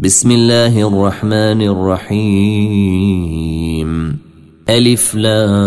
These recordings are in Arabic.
بسم الله الرحمن الرحيم. ألف لام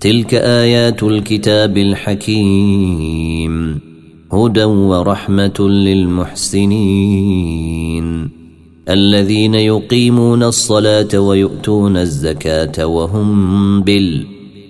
تلك آيات الكتاب الحكيم. هدى ورحمة للمحسنين. الذين يقيمون الصلاة ويؤتون الزكاة وهم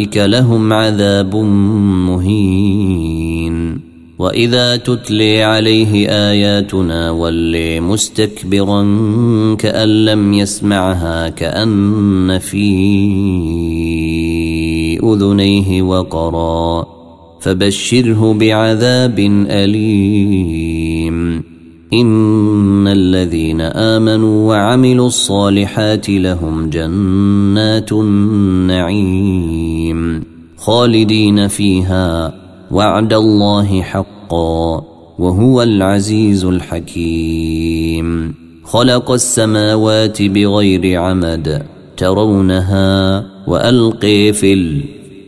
أولئك لهم عذاب مهين. وإذا تتلي عليه آياتنا ولي مستكبرا كأن لم يسمعها كأن في أذنيه وقرا فبشره بعذاب أليم. إن الذين آمنوا وعملوا الصالحات لهم جنات النعيم خالدين فيها وعد الله حقا وهو العزيز الحكيم خلق السماوات بغير عمد ترونها وألقي في الأرض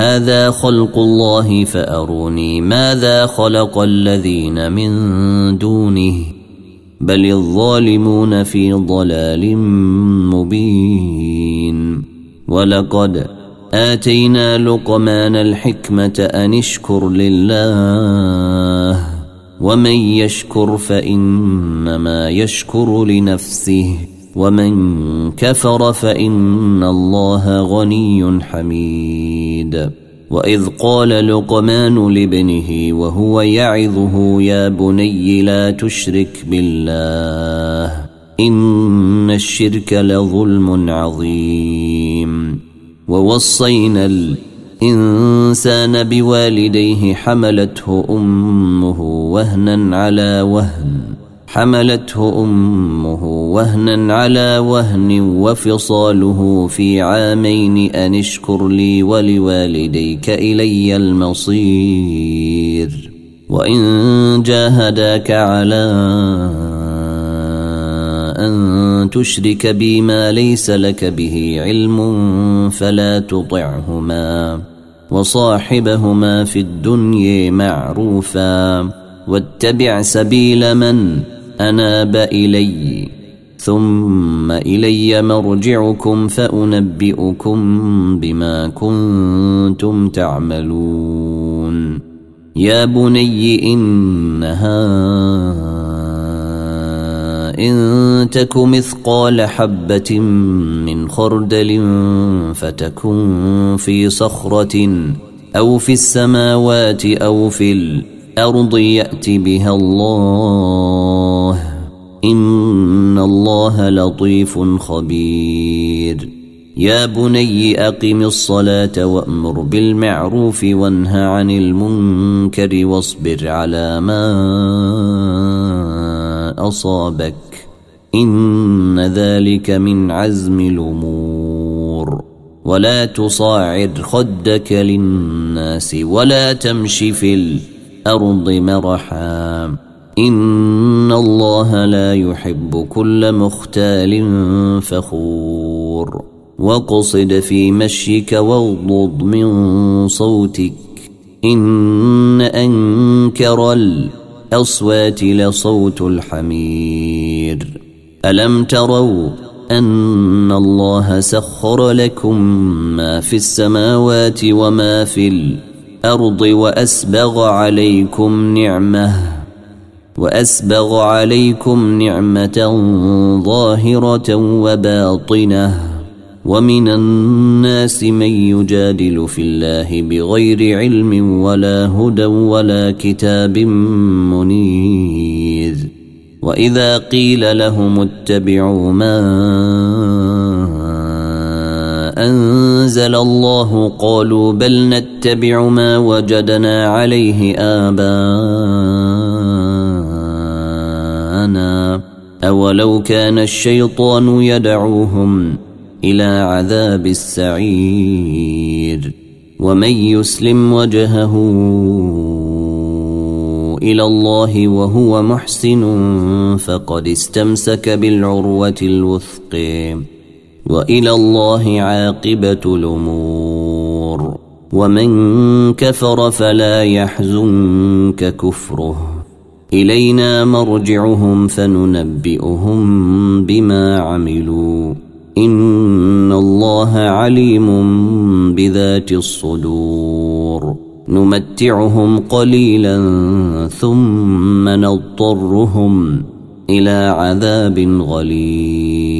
هذا خلق الله فأروني ماذا خلق الذين من دونه بل الظالمون في ضلال مبين. ولقد آتينا لقمان الحكمة أن اشكر لله ومن يشكر فإنما يشكر لنفسه. ومن كفر فإن الله غني حميد. وإذ قال لقمان لابنه وهو يعظه يا بني لا تشرك بالله إن الشرك لظلم عظيم. ووصينا الإنسان بوالديه حملته أمه وهنا على وهن. حملته أمه وهنا على وهن وفصاله في عامين أن اشكر لي ولوالديك إلي المصير. وإن جاهداك على أن تشرك بي ما ليس لك به علم فلا تطعهما وصاحبهما في الدنيا معروفا. واتبع سبيل من أناب إلي ثم إلي مرجعكم فأنبئكم بما كنتم تعملون. يا بني إنها إن تك مثقال حبة من خردل فتكن في صخرة أو في السماوات أو في الأرض يأت بها الله. إن الله لطيف خبير. يا بني أقم الصلاة وأمر بالمعروف وانه عن المنكر واصبر على ما أصابك. إن ذلك من عزم الأمور. ولا تصاعد خدك للناس ولا تمش في الأرض مرحا. إن الله لا يحب كل مختال فخور. واقصد في مشيك واغضض من صوتك. إن أنكر الأصوات لصوت الحمير. ألم تروا أن الله سخر لكم ما في السماوات وما في الأرض وأسبغ عليكم نعمة وأسبغ عليكم نعمة ظاهرة وباطنة ومن الناس من يجادل في الله بغير علم ولا هدى ولا كتاب منير. وإذا قيل لهم اتبعوا ما أنزل الله قالوا بل نتبع ما وجدنا عليه آباءنا أولو كان الشيطان يدعوهم إلى عذاب السعير ومن يسلم وجهه إلى الله وهو محسن فقد استمسك بالعروة الوثق وإلى الله عاقبة الأمور. ومن كفر فلا يحزنك كفره. إلينا مرجعهم فننبئهم بما عملوا. إن الله عليم بذات الصدور. نمتعهم قليلا ثم نضطرهم إلى عذاب غليظ.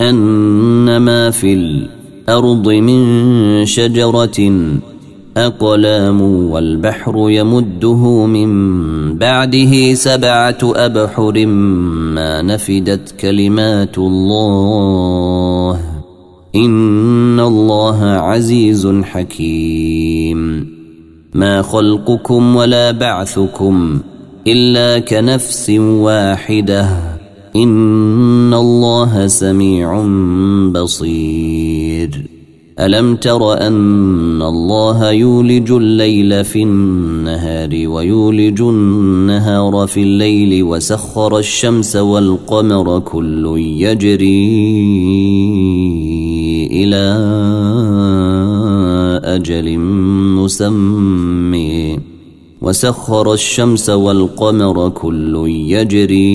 ان ما في الأرض من شجرة أقلام والبحر يمده من بعده سبعة أبحر ما نفدت كلمات الله. إن الله عزيز حكيم. ما خلقكم ولا بعثكم إلا كنفس واحدة. ان الله سميع بصير. الم تر ان الله يولج الليل في النهار ويولج النهار في الليل وسخر الشمس والقمر كل يجري إلى أجل مسمي. وسخر الشمس والقمر كل يجري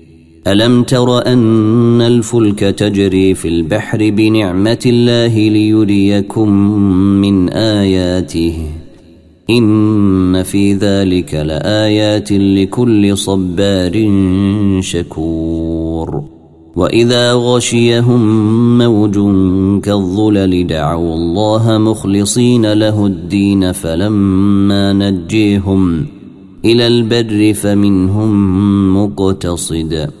ألم تر أن الفلك تجري في البحر بنعمة الله ليريكم من آياته؟ إن في ذلك لآيات لكل صبار شكور. وإذا غشيهم موج كالظلل دعوا الله مخلصين له الدين فلما نجيهم إلى البر فمنهم مقتصد.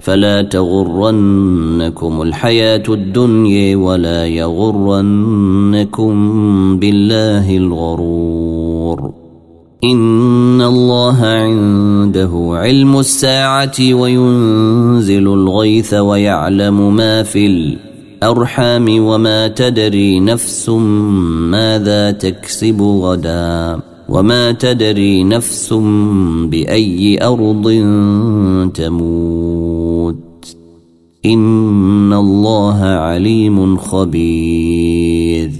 فلا تغرنكم الحياة الدنيا ولا يغرنكم بالله الغرور. إن الله عنده علم الساعة وينزل الغيث ويعلم ما في الأرحام وما تدري نفس ماذا تكسب غدا. وما تدري نفس باي ارض تموت ان الله عليم خبير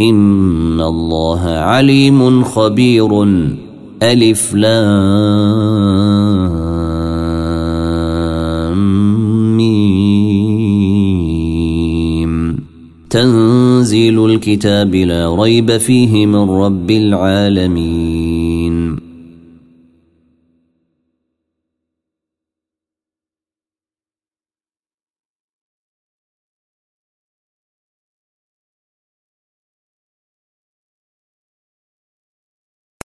ان الله عليم خبير الف لام ميم تن تنزيل الكتاب لا ريب فيه من رب العالمين.